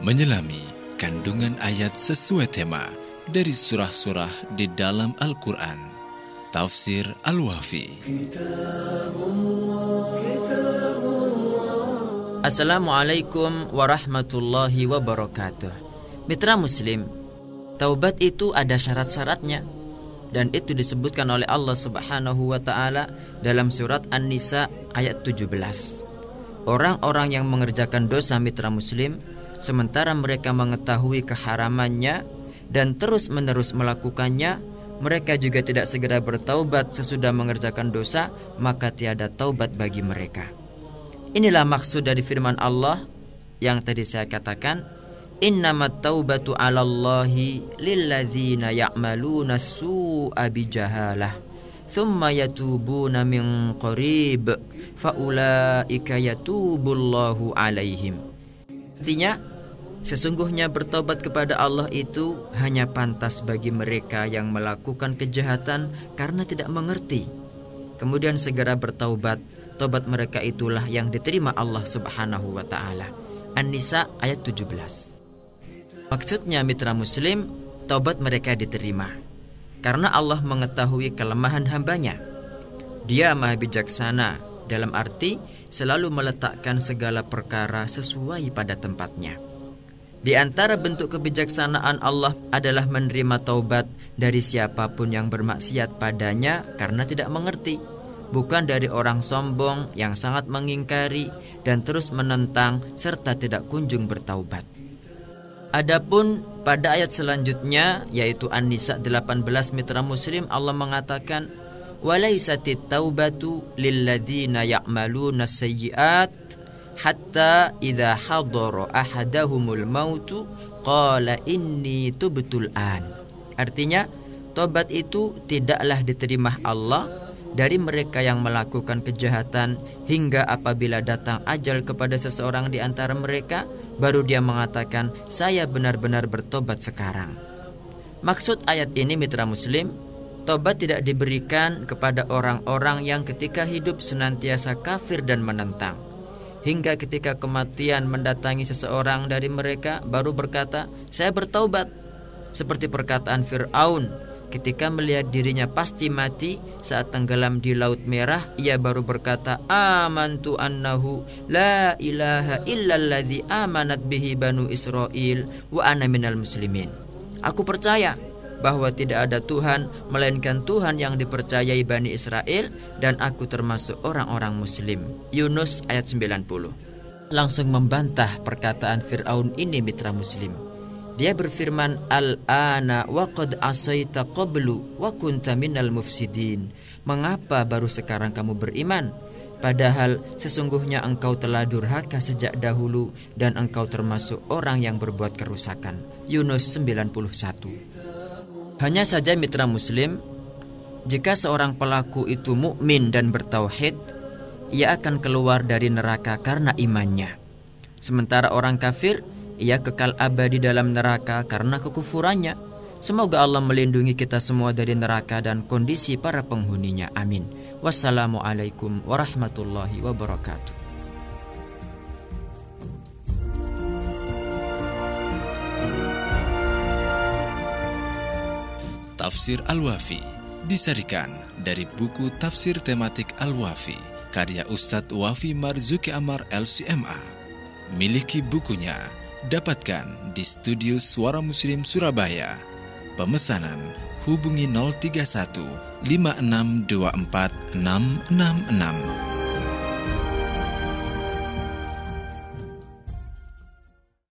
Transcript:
menyelami kandungan ayat sesuai tema dari surah-surah di dalam Al-Quran. Tafsir Al-Wafi. Assalamualaikum warahmatullahi wabarakatuh. Mitra Muslim, taubat itu ada syarat-syaratnya dan itu disebutkan oleh Allah Subhanahu wa taala dalam surat An-Nisa ayat 17. Orang-orang yang mengerjakan dosa mitra muslim sementara mereka mengetahui keharamannya dan terus-menerus melakukannya, mereka juga tidak segera bertaubat sesudah mengerjakan dosa, maka tiada taubat bagi mereka. Inilah maksud dari firman Allah yang tadi saya katakan, Innamat taubatu 'alallahi lilladzina ya'maluna su'a bijahalah thumma yatubuna min 'alaihim. Artinya sesungguhnya bertobat kepada Allah itu hanya pantas bagi mereka yang melakukan kejahatan karena tidak mengerti. Kemudian segera bertaubat tobat mereka itulah yang diterima Allah Subhanahu wa taala. An-Nisa ayat 17. Maksudnya mitra muslim, taubat mereka diterima karena Allah mengetahui kelemahan hambanya. Dia maha bijaksana dalam arti selalu meletakkan segala perkara sesuai pada tempatnya. Di antara bentuk kebijaksanaan Allah adalah menerima taubat dari siapa pun yang bermaksiat padanya karena tidak mengerti bukan dari orang sombong yang sangat mengingkari dan terus menentang serta tidak kunjung bertaubat. Adapun pada ayat selanjutnya yaitu An-Nisa 18 mitra muslim Allah mengatakan walaisatit taubatu lilladzina ya'maluna sayyi'at hatta idza hadara ahadahumul mautu qala inni tubtul an. Artinya tobat itu tidaklah diterima Allah dari mereka yang melakukan kejahatan hingga apabila datang ajal kepada seseorang di antara mereka baru dia mengatakan saya benar-benar bertobat sekarang. Maksud ayat ini mitra muslim, tobat tidak diberikan kepada orang-orang yang ketika hidup senantiasa kafir dan menentang. Hingga ketika kematian mendatangi seseorang dari mereka baru berkata, "Saya bertobat." Seperti perkataan Firaun Ketika melihat dirinya pasti mati saat tenggelam di laut merah, ia baru berkata, "Amantu annahu la ilaha illalladzi amanat bihi banu Israel wa ana minal muslimin." Aku percaya bahwa tidak ada Tuhan melainkan Tuhan yang dipercayai Bani Israel dan aku termasuk orang-orang muslim. Yunus ayat 90. Langsung membantah perkataan Firaun ini mitra muslim. Dia berfirman, Al-ana wa qad asaita qablu wa kunta minal mufsidin. Mengapa baru sekarang kamu beriman? Padahal sesungguhnya engkau telah durhaka sejak dahulu dan engkau termasuk orang yang berbuat kerusakan. Yunus 91. Hanya saja mitra muslim, jika seorang pelaku itu mukmin dan bertauhid, ia akan keluar dari neraka karena imannya. Sementara orang kafir ia kekal abadi dalam neraka karena kekufurannya. Semoga Allah melindungi kita semua dari neraka dan kondisi para penghuninya. Amin. Wassalamualaikum warahmatullahi wabarakatuh. Tafsir Al-Wafi disarikan dari buku Tafsir Tematik Al-Wafi karya Ustadz Wafi Marzuki Amar LCMA. Miliki bukunya Dapatkan di studio Suara Muslim Surabaya. Pemesanan hubungi 031 5624 666.